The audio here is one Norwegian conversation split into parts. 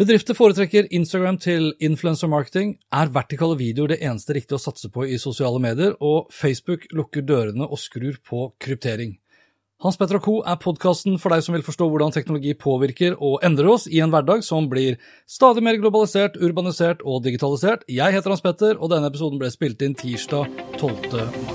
Bedrifter foretrekker Instagram til influencer marketing. Er vertikale videoer det eneste riktige å satse på i sosiale medier, og Facebook lukker dørene og skrur på kryptering. Hans Petter co. er podkasten for deg som vil forstå hvordan teknologi påvirker og endrer oss i en hverdag som blir stadig mer globalisert, urbanisert og digitalisert. Jeg heter Hans Petter, og denne episoden ble spilt inn tirsdag 12. mars.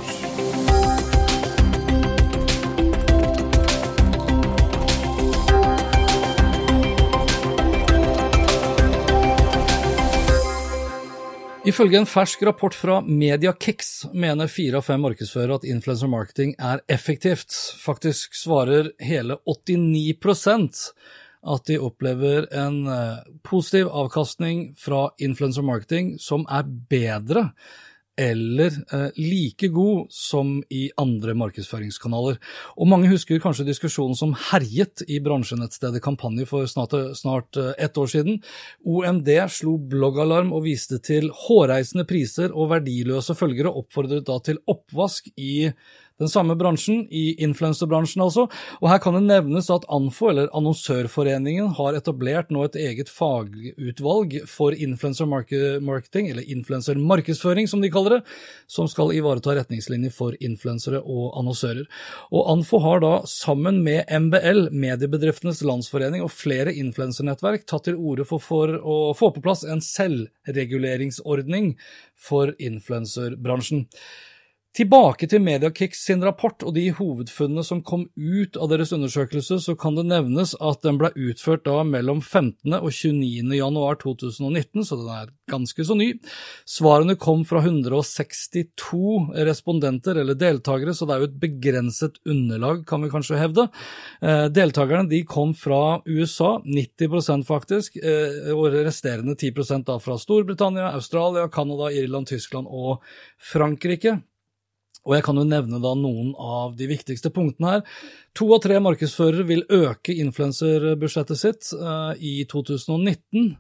Ifølge en fersk rapport fra MediaKix mener fire av fem markedsførere at influencer marketing er effektivt. Faktisk svarer hele 89% at de opplever en eh, positiv avkastning fra influencer marketing som er bedre eller eh, like god som i andre markedsføringskanaler. Og mange husker kanskje diskusjonen som herjet i bransjenettstedet Kampanje for snart, snart eh, ett år siden. OMD slo bloggalarm og viste til hårreisende priser og verdiløse følgere, oppfordret da til oppvask i den samme bransjen, i influenserbransjen altså. Og her kan det nevnes at Anfo, eller Annonsørforeningen, har etablert nå et eget fagutvalg for influencer marketing, eller influensermarkedsføring som de kaller det, som skal ivareta retningslinjer for influensere og annonsører. Og Anfo har da, sammen med MBL, Mediebedriftenes Landsforening og flere influensernettverk, tatt til orde for, for å få på plass en selvreguleringsordning for influenserbransjen. Tilbake til Mediakicks sin rapport og de hovedfunnene som kom ut av deres undersøkelse, så kan det nevnes at den ble utført da mellom 15. og 29. januar 2019, så den er ganske så ny. Svarene kom fra 162 respondenter, eller deltakere, så det er jo et begrenset underlag, kan vi kanskje hevde. Eh, deltakerne de kom fra USA, 90 faktisk, eh, og resterende 10% da fra Storbritannia, Australia, Canada, Irland, Tyskland og Frankrike. Og jeg kan jo nevne da noen av de viktigste punktene her. To av tre markedsførere vil øke influenserbudsjettet sitt uh, i 2019.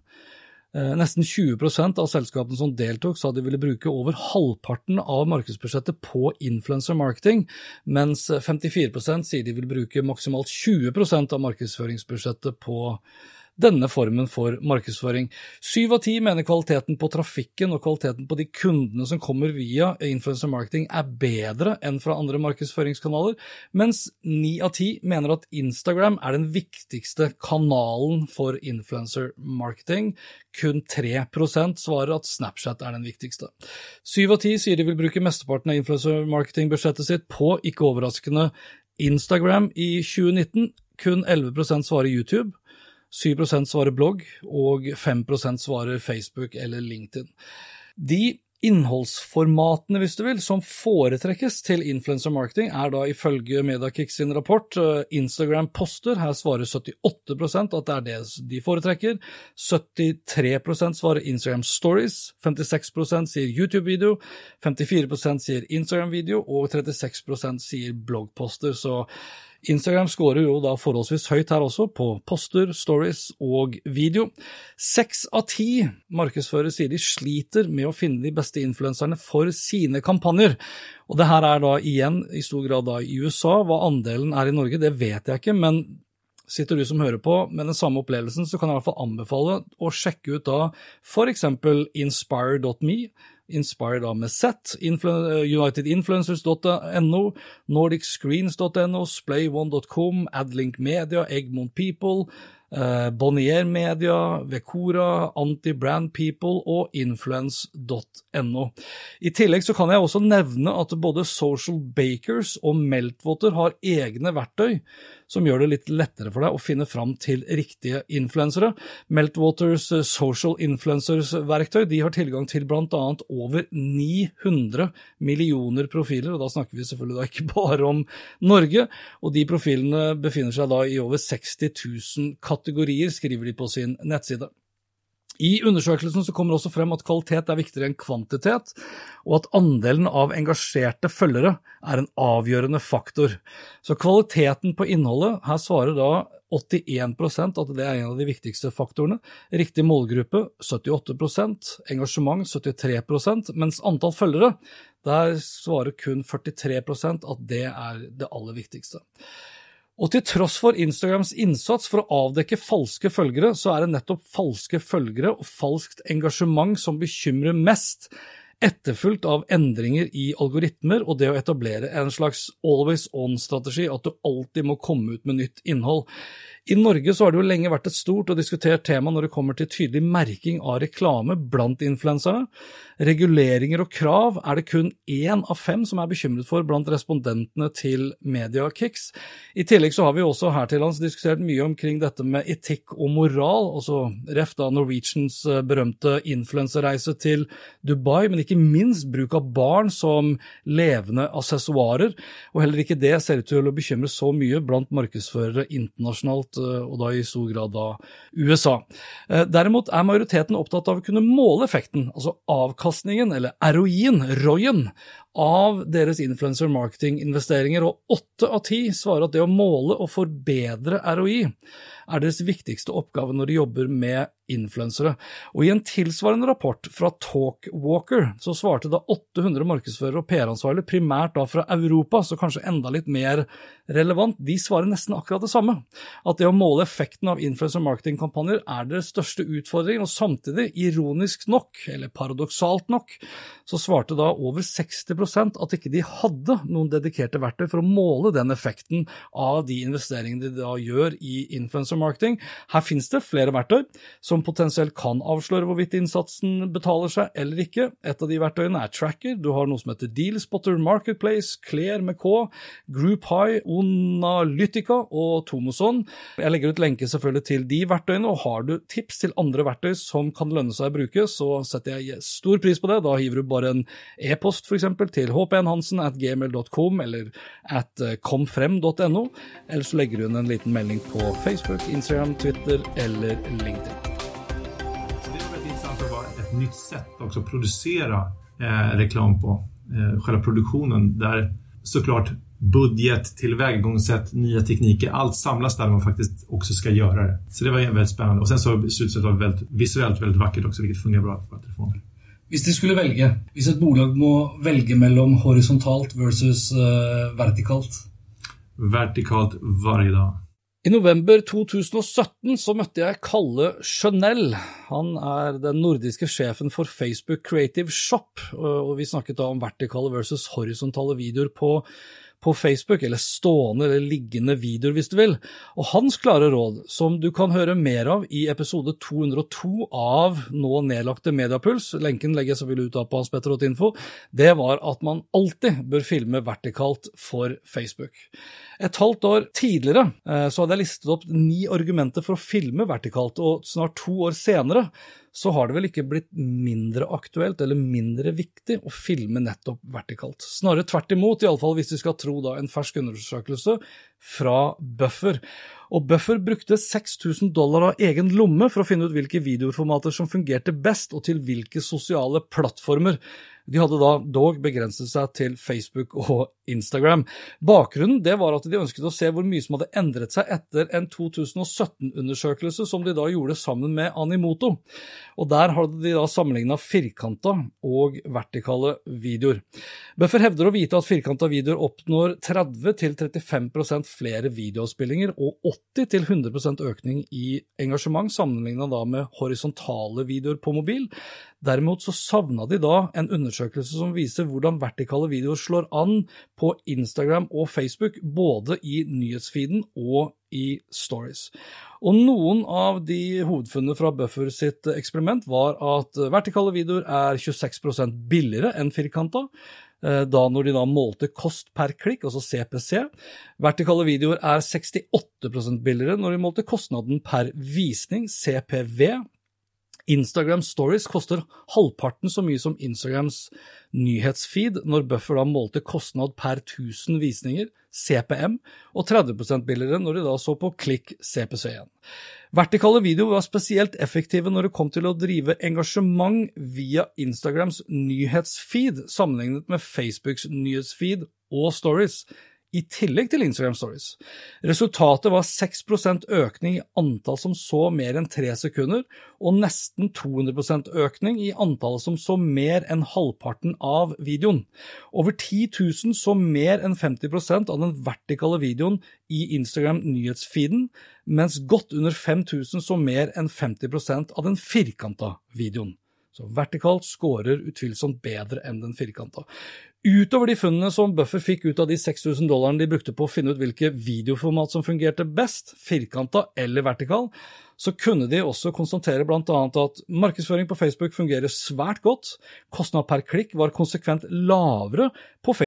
Uh, nesten 20 av selskapene som deltok, sa de ville bruke over halvparten av markedsbudsjettet på influencer marketing, mens 54% sier de vil bruke maksimalt 20% av markedsføringsbudsjettet på denne formen for markedsføring. Syv av ti mener kvaliteten på trafikken og kvaliteten på de kundene som kommer via influencer marketing er bedre enn fra andre markedsføringskanaler, mens ni av ti mener at Instagram er den viktigste kanalen for influencer marketing. Kun 3% svarer at Snapchat er den viktigste. Syv av ti sier de vil bruke mesteparten av influencer marketing-budsjettet sitt på, ikke overraskende, Instagram i 2019. Kun 11% svarer YouTube. 7% svarer blogg, og 5% svarer Facebook eller LinkedIn. De innholdsformatene, hvis du vil, som foretrekkes til influencer marketing, er da ifølge Mediakick sin rapport eh, Instagram-poster. Her svarer 78% at det er det de foretrekker. 73% svarer Instagram Stories. 56% sier YouTube-video. 54% sier Instagram-video, og 36% sier bloggposter. Så Instagram scorer jo da forholdsvis høyt her også, på poster, stories og video. Seks av ti markedsførere sier de sliter med å finne de beste influenserne for sine kampanjer. Og det her er da igjen i stor grad da i USA. Hva andelen er i Norge, det vet jeg ikke, men sitter du som hører på med den samme opplevelsen, så kan jeg i hvert fall anbefale å sjekke ut da eksempel inspire.me Inspired da med Z, unitedinfluencers.no, nordicscreens.no, splay1.com, Adlink Media, Egmont People, eh, Bonnier Media, Vecora, Anti-Brand People og influence.no. I tillegg så kan jeg også nevne at både Social Bakers og Meltwater har egne verktøy som gjør det litt lettere for deg å finne fram til riktige influensere. Meltwaters eh, Social Influencers-verktøy de har tilgang til bl.a. over 900 millioner profiler, og da snakker vi selvfølgelig da ikke bare om Norge. og De profilene befinner seg da i over 60 000 kategorier, skriver de på sin nettside. I undersøkelsen så kommer også frem at kvalitet er viktigere enn kvantitet, og at andelen av engasjerte følgere er en avgjørende faktor. Så kvaliteten på innholdet, her svarer da 81% at det er en av de viktigste faktorene. Riktig målgruppe 78% engasjement 73% mens antall følgere, der svarer kun 43% at det er det aller viktigste. Og til tross for Instagrams innsats for å avdekke falske følgere, så er det nettopp falske følgere og falskt engasjement som bekymrer mest, etterfulgt av endringer i algoritmer og det å etablere en slags always on-strategi, at du alltid må komme ut med nytt innhold. I Norge så har det jo lenge vært et stort og diskutert tema når det kommer til tydelig merking av reklame blant influenserne. Reguleringer og krav er det kun én av fem som er bekymret for blant respondentene til Mediakicks. I tillegg så har vi også her til lands diskutert mye omkring dette med etikk og moral, altså ref da Norwegians eh, berømte influensereise til Dubai, men ikke minst bruk av barn som levende assessoarer, og heller ikke det ser ut til å bekymre så mye blant markedsførere internasjonalt og da i stor grad da USA. Eh, derimot er majoriteten opptatt av å kunne måle effekten, altså avkastningen, eller ROI-en, av deres influencer marketing-investeringer, og åtte av ti svarer at det å måle og forbedre ROI er deres viktigste oppgave når de jobber med influensere. Og I en tilsvarende rapport fra Talkwalker så svarte da 800 markedsførere og PR-ansvarlige, primært da fra Europa, så kanskje enda litt mer relevant, de svarer nesten akkurat det samme. At det å måle effekten av influencer marketing-kampanjer er deres største utfordring, og samtidig, ironisk nok, eller paradoksalt nok, så svarte da over 60 at ikke de hadde noen dedikerte verktøy for å måle den effekten av de investeringene de da gjør i influencer marketing. Her finnes det flere verktøy som potensielt kan avsløre hvorvidt innsatsen betaler seg eller ikke. Et av de verktøyene er Tracker. Du har noe som heter Dealspotter Marketplace, Clair med K, Group High, Onalytica og Tomoson. Jeg legger ut lenke selvfølgelig til de verktøyene, og har du tips til andre verktøy som kan lønne seg å bruke, så setter jeg stor pris på det. Da hiver du bare en e-post f.eks. til hpnhansen at gmail.com eller at eh, komfrem.no, eller så legger inn en liten melding på Facebook, Instagram, Twitter eller LinkedIn nytt sett att producera eh, reklam på. Eh, selve produksjonen der så såklart budget, tillvägagångssätt, nye tekniker, allt samlas där man faktiskt också ska göra det. Så det var väldigt spännande. Och sen så slutresultatet var väldigt, visuellt väldigt vackert också, vilket fungerar bra på telefoner. Hvis de skulle velge, hvis et bolag må velge mellom horisontalt versus uh, vertikalt? Vertikalt hver dag. I november 2017 så møtte jeg Kalle Chanel. Han er den nordiske sjefen for Facebook Creative Shop, og vi snakket da om vertikale versus horisontale videoer på på Facebook, eller stående eller liggende videoer hvis du vil. Og hans klare råd, som du kan høre mer av i episode 202 av nå nedlagte Mediapuls, lenken legger jeg selvfølgelig ut av på hanspetter.info, det var at man alltid bør filme vertikalt for Facebook. Et halvt år tidligere eh, så hadde jeg listet opp ni argumenter for å filme vertikalt, og snart to år senere så har det vel ikke blitt mindre aktuelt eller mindre viktig å filme nettopp vertikalt. Snarere tvert imot, iallfall hvis vi skal tro da en fersk undersøkelse fra Buffer. Og Buffer brukte 6000 dollar av egen lomme for å finne ut hvilke videoformater som fungerte best, og til hvilke sosiale plattformer. De hadde da dog begrenset seg til Facebook og Instagram. Bakgrunnen det var at de ønsket å se hvor mye som hadde endret seg etter en 2017-undersøkelse som de da gjorde sammen med Animoto. Og Der hadde de da sammenligna firkanta og vertikale videoer. Buffer hevder å vite at firkanta videoer oppnår 30-35% flere videoavspillinger og 80-100% økning i engasjement sammenligna med horisontale videoer på mobil. Derimot så savna de da en undersøkelse som viser hvordan vertikale videoer slår an på Instagram og Facebook, både i nyhetsfeeden og i stories. Og noen av de hovedfunnene fra Buffer sitt eksperiment var at vertikale videoer er 26% billigere enn firkanta. Eh, da når de da målte kost per klikk, altså CPC. Vertikale videoer er 68% billigere når de målte kostnaden per visning, CPV. Instagram Stories koster halvparten så mye som Instagrams nyhetsfeed når Buffer da målte kostnad per 1000 visninger, CPM, og 30 billigere når de da så på klikk CPC1. Vertikale videoer var spesielt effektive når det kom til å drive engasjement via Instagrams nyhetsfeed, sammenlignet med Facebooks nyhetsfeed og stories i tillegg til Instagram Stories. Resultatet var 6% økning i antall som så mer enn tre sekunder, og nesten 200% økning i antallet som så mer enn halvparten av videoen. Over 10 000 så mer enn 50% av den vertikale videoen i Instagram nyhetsfeeden, mens godt under 5000 så mer enn 50% av den firkanta videoen. Så vertikalt scorer utvilsomt bedre enn den firkanta. Utover de funnene som Buffer fikk ut av de 6000 dollarene de brukte på å finne ut hvilke videoformat som fungerte best, firkanta eller vertikal, så kunne de også konstatere bl.a. at markedsføring på Facebook fungerer svært godt, kostnad per klikk var konsekvent lavere på Facebook.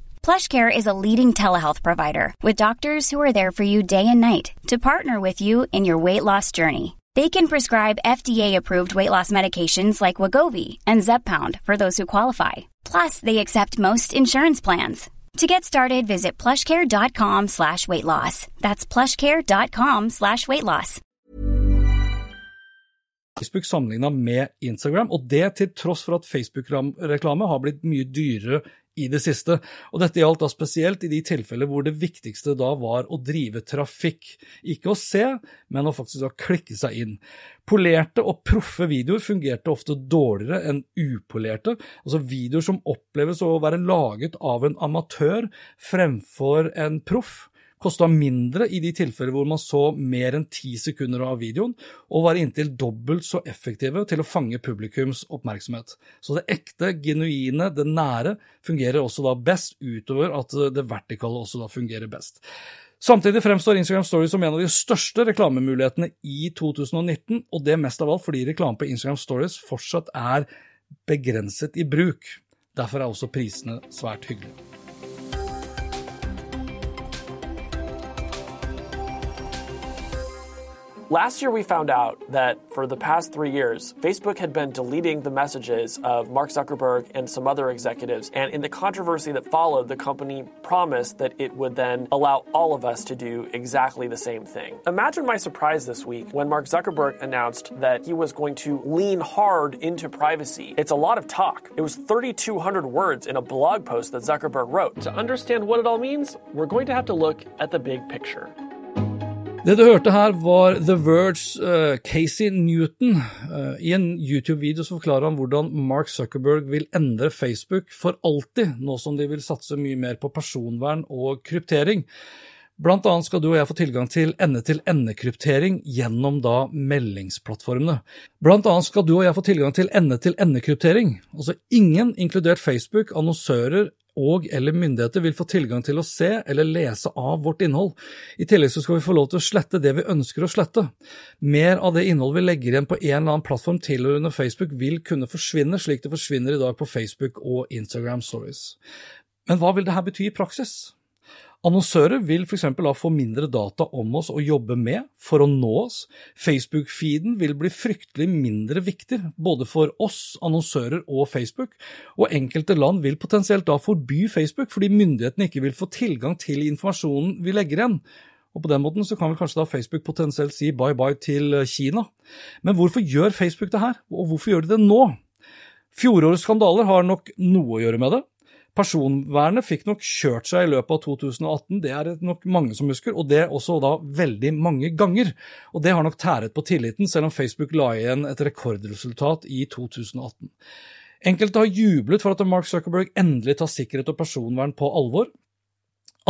PlushCare is a leading telehealth provider with doctors who are there for you day and night to partner with you in your weight loss journey. They can prescribe FDA-approved weight loss medications like Wagovi and Zepbound for those who qualify. Plus, they accept most insurance plans. To get started, visit plushcare.com slash weight loss. That's plushcare.com slash weight loss. Facebook med Instagram, og det til tross for at Facebook-reklame har blitt mye dyrere i det siste. Og dette gjaldt da spesielt i de tilfeller hvor det viktigste da var å drive trafikk. Ikke å se, men å faktisk da klikke seg inn. Polerte og proffe videoer fungerte ofte dårligere enn upolerte, altså videoer som oppleves å være laget av en amatør fremfor en proff kosta mindre i de tilfeller hvor man så mer enn ti sekunder av videoen, og var inntil dobbelt så effektive til å fange publikums oppmerksomhet. Så det ekte, genuine, det nære fungerer også da best, utover at det vertikale også da fungerer best. Samtidig fremstår Instagram Stories som en av de største reklamemulighetene i 2019, og det mest av alt fordi reklame på Instagram Stories fortsatt er begrenset i bruk. Derfor er også prisene svært hyggelige. Last year, we found out that for the past three years, Facebook had been deleting the messages of Mark Zuckerberg and some other executives. And in the controversy that followed, the company promised that it would then allow all of us to do exactly the same thing. Imagine my surprise this week when Mark Zuckerberg announced that he was going to lean hard into privacy. It's a lot of talk. It was 3,200 words in a blog post that Zuckerberg wrote. To understand what it all means, we're going to have to look at the big picture. Det du hørte her, var The Verge uh, Casey Newton. Uh, I en YouTube-video så forklarer han hvordan Mark Zuckerberg vil endre Facebook for alltid, nå som de vil satse mye mer på personvern og kryptering. Blant annet skal du og jeg få tilgang til ende-til-ende-kryptering gjennom da meldingsplattformene. Blant annet skal du og jeg få tilgang til ende-til-ende-kryptering. Altså ingen, inkludert Facebook, annonsører og eller myndigheter vil få tilgang til å se eller lese av vårt innhold. I tillegg så skal vi få lov til å slette det vi ønsker å slette. Mer av det innholdet vi legger igjen på en eller annen plattform tilhørende Facebook vil kunne forsvinne, slik det forsvinner i dag på Facebook og Instagram Stories. Men hva vil dette bety i praksis? Annonsører vil f.eks. da få mindre data om oss å jobbe med for å nå oss. Facebook-feeden vil bli fryktelig mindre viktig, både for oss, annonsører og Facebook, og enkelte land vil potensielt da forby Facebook fordi myndighetene ikke vil få tilgang til informasjonen vi legger igjen. Og På den måten så kan vel kanskje da Facebook potensielt si bye bye til Kina. Men hvorfor gjør Facebook det her, og hvorfor gjør de det nå? Fjorårets skandaler har nok noe å gjøre med det. Personvernet fikk nok kjørt seg i løpet av 2018, det er det nok mange som husker, og det også da veldig mange ganger. Og det har nok tæret på tilliten, selv om Facebook la igjen et rekordresultat i 2018. Enkelte har jublet for at Mark Zuckerberg endelig tar sikkerhet og personvern på alvor.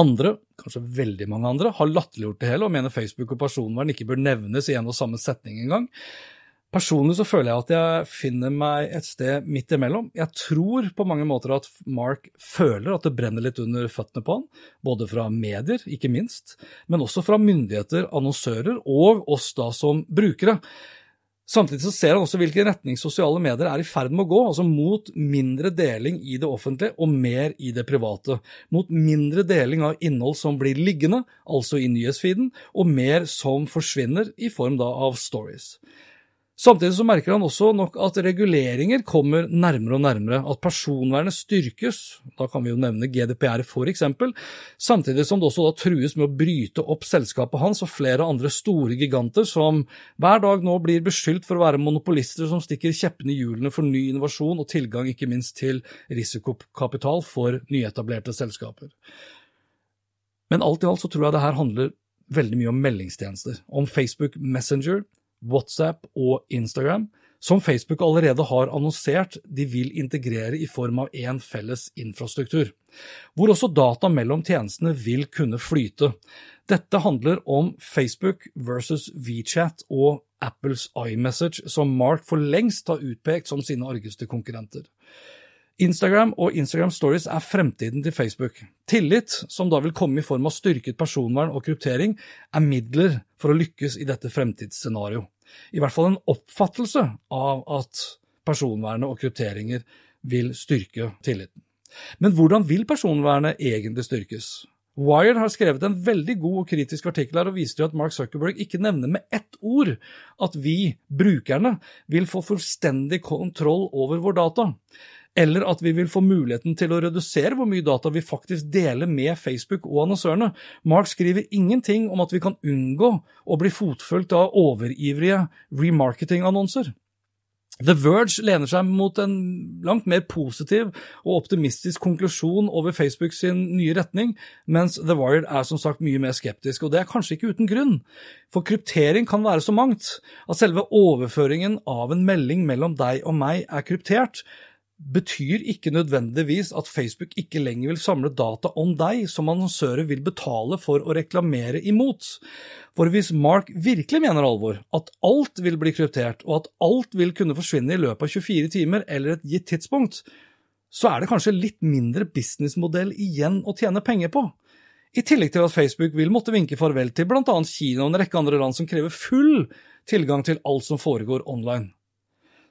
Andre, kanskje veldig mange andre, har latterliggjort det hele og mener Facebook og personvern ikke bør nevnes i en og samme setning engang. Personlig så føler jeg at jeg finner meg et sted midt imellom. Jeg tror på mange måter at Mark føler at det brenner litt under føttene på han, både fra medier, ikke minst, men også fra myndigheter, annonsører og oss da som brukere. Samtidig så ser han også hvilken retning sosiale medier er i ferd med å gå, altså mot mindre deling i det offentlige og mer i det private. Mot mindre deling av innhold som blir liggende, altså i nyhetsfeeden, og mer som forsvinner i form da av stories. Samtidig så merker han også nok at reguleringer kommer nærmere og nærmere, at personvernet styrkes, da kan vi jo nevne GDPR for eksempel, samtidig som det også da trues med å bryte opp selskapet hans og flere andre store giganter som hver dag nå blir beskyldt for å være monopolister som stikker kjeppene i hjulene for ny innovasjon og tilgang ikke minst til risikokapital for nyetablerte selskaper. Men alt i alt så tror jeg det her handler veldig mye om meldingstjenester, om Facebook Messenger, WhatsApp og Instagram, som Facebook allerede har annonsert de vil integrere i form av én felles infrastruktur, hvor også data mellom tjenestene vil kunne flyte. Dette handler om Facebook versus WeChat og Apples iMessage, som Mark for lengst har utpekt som sine argeste konkurrenter. Instagram og Instagram Stories er fremtiden til Facebook. Tillit, som da vil komme i form av styrket personvern og kryptering, er midler for å lykkes i dette fremtidsscenarioet. I hvert fall en oppfattelse av at personvernet og krypteringer vil styrke tilliten. Men hvordan vil personvernet egentlig styrkes? Wired har skrevet en veldig god og kritisk artikkel her og viser til at Mark Zuckerberg ikke nevner med ett ord at vi, brukerne, vil få fullstendig kontroll over vår data eller at vi vil få muligheten til å redusere hvor mye data vi faktisk deler med Facebook og annonsørene. Mark skriver ingenting om at vi kan unngå å bli fotfulgt av overivrige remarketing-annonser. The Verge lener seg mot en langt mer positiv og optimistisk konklusjon over Facebook sin nye retning, mens The Wired er som sagt mye mer skeptisk, og det er kanskje ikke uten grunn. For kryptering kan være så mangt at selve overføringen av en melding mellom deg og meg er kryptert, betyr ikke nødvendigvis at Facebook ikke lenger vil samle data om deg som annonsører vil betale for å reklamere imot. For hvis Mark virkelig mener alvor, at alt vil bli kryptert, og at alt vil kunne forsvinne i løpet av 24 timer eller et gitt tidspunkt, så er det kanskje litt mindre businessmodell igjen å tjene penger på. I tillegg til at Facebook vil måtte vinke farvel til bl.a. Kina og en rekke andre land som krever full tilgang til alt som foregår online.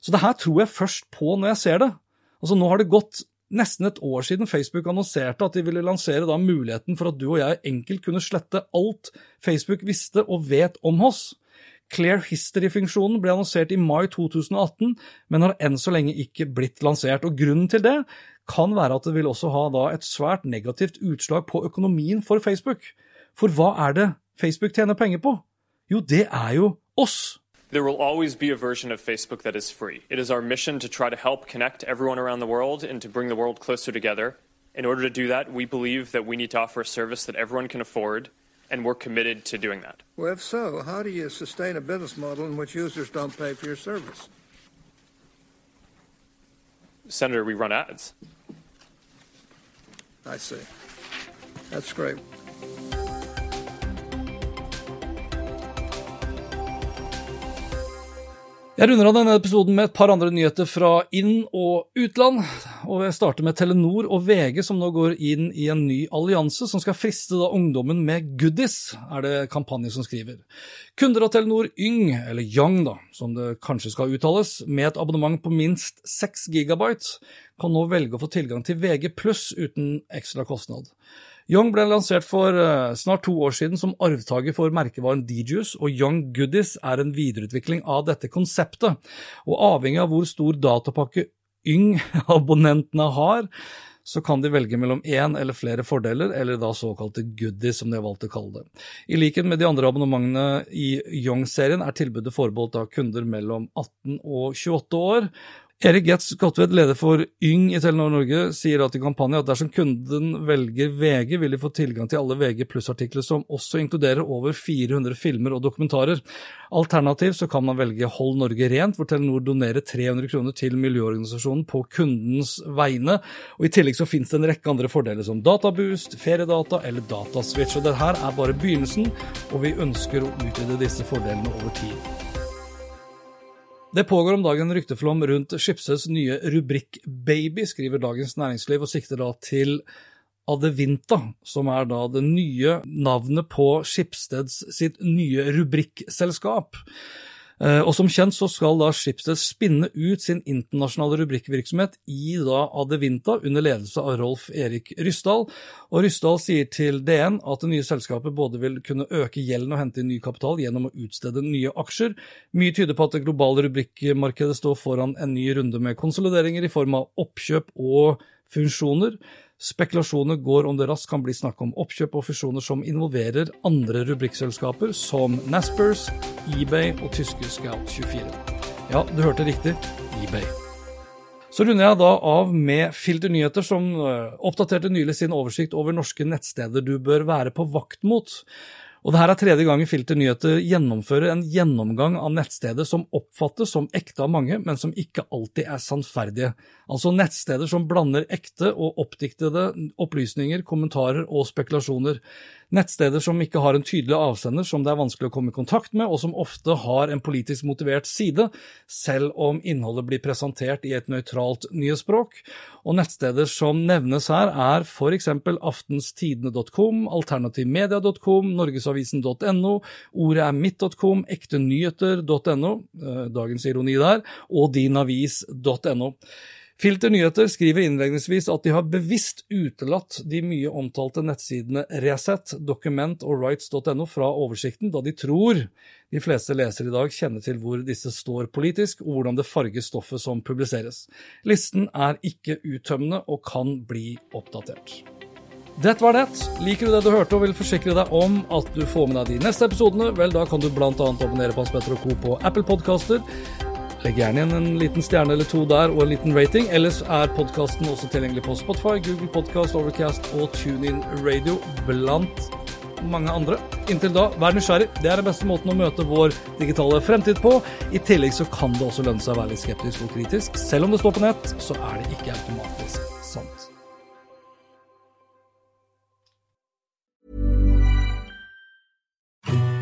Så det her tror jeg først på når jeg ser det. Altså Nå har det gått nesten et år siden Facebook annonserte at de ville lansere da muligheten for at du og jeg enkelt kunne slette alt Facebook visste og vet om oss. Clear History-funksjonen ble annonsert i mai 2018, men har enn så lenge ikke blitt lansert. og Grunnen til det kan være at det vil også ha et svært negativt utslag på økonomien for Facebook. For hva er det Facebook tjener penger på? Jo, det er jo oss. There will always be a version of Facebook that is free. It is our mission to try to help connect everyone around the world and to bring the world closer together. In order to do that, we believe that we need to offer a service that everyone can afford, and we're committed to doing that. Well, if so, how do you sustain a business model in which users don't pay for your service? Senator, we run ads. I see. That's great. Jeg runder av denne episoden med et par andre nyheter fra inn- og utland. og Jeg starter med Telenor og VG, som nå går inn i en ny allianse som skal friste da ungdommen med goodies, er det kampanje som skriver. Kunder av Telenor Yng, eller Young da, som det kanskje skal uttales, med et abonnement på minst 6 gigabyte, kan nå velge å få tilgang til VG pluss uten ekstra kostnad. Young ble lansert for uh, snart to år siden som arvtaker for merkevaren DJus, og Young Goodies er en videreutvikling av dette konseptet. Og avhengig av hvor stor datapakke Yng-abonnentene har, så kan de velge mellom én eller flere fordeler, eller da såkalte goodies, som de har valgt å kalle det. I likhet med de andre abonnementene i Young-serien er tilbudet forbeholdt av kunder mellom 18 og 28 år, Erik Getz Godtvedt, leder for Yng i Telenor Norge, sier at i kampanjen at dersom kunden velger VG, vil de få tilgang til alle VG pluss-artikler som også inkluderer over 400 filmer og dokumentarer. Alternativt så kan man velge Hold Norge rent, hvor Telenor donerer 300 kroner til miljøorganisasjonen på kundens vegne. Og I tillegg så finnes det en rekke andre fordeler som databoost, feriedata eller dataswitch. og Dette er bare begynnelsen, og vi ønsker å utvide disse fordelene over tid. Det pågår om dagen rykteflom rundt Schibsteds nye rubrikk Baby, skriver Dagens Næringsliv, og sikter da til Adevinta, som er da det nye navnet på Schibsteds sitt nye rubrikkselskap. Eh, og Som kjent så skal da Schibsted spinne ut sin internasjonale rubrikkvirksomhet i da Adevinta under ledelse av Rolf Erik Ryssdal. Og Ryssdal sier til DN at det nye selskapet både vil kunne øke gjelden og hente inn ny kapital gjennom å utstede nye aksjer. Mye tyder på at det globale rubrikkmarkedet står foran en ny runde med konsolideringer i form av oppkjøp og funksjoner. Spekulasjoner går om det raskt kan bli snakk om oppkjøp og fusjoner som involverer andre rubrikkselskaper som Naspers, eBay og tyske Scout24. Ja, du hørte riktig eBay. Så runder jeg da av med Filter Nyheter, som eh, oppdaterte nylig sin oversikt over norske nettsteder du bør være på vakt mot. Og det her er tredje gang Filter Nyheter gjennomfører en gjennomgang av nettsteder som oppfattes som ekte av mange, men som ikke alltid er sannferdige. Altså nettsteder som blander ekte og oppdiktede opplysninger, kommentarer og spekulasjoner. Nettsteder som ikke har en tydelig avsender som det er vanskelig å komme i kontakt med, og som ofte har en politisk motivert side, selv om innholdet blir presentert i et nøytralt nyhetsspråk. Og nettsteder som nevnes her, er f.eks. aftenstidene.com, alternativmedia.com, norgesavisen.no, ordet er mitt.com, ektenyheter.no, eh, dagens ironi der, og dinavis.no. Filter Nyheter skriver innledningsvis at de har bevisst utelatt de mye omtalte nettsidene Resett, Dokument og Rights.no fra oversikten, da de tror de fleste lesere i dag kjenner til hvor disse står politisk, og hvordan det farger stoffet som publiseres. Listen er ikke uttømmende og kan bli oppdatert. Dette var det. Liker du det du hørte og vil forsikre deg om at du får med deg de neste episodene, vel, da kan du bl.a. abonnere på Hans Petter og Co. på Apple Podcaster. Legg gjerne igjen en liten stjerne eller to der, og en liten rating. Ellers er podkasten også tilgjengelig på Spotify, Google Podcast, Overcast og TuneIn Radio, blant mange andre. Inntil da, vær nysgjerrig. Det er den beste måten å møte vår digitale fremtid på. I tillegg så kan det også lønne seg å være litt skeptisk og kritisk. Selv om det står på nett, så er det ikke automatisk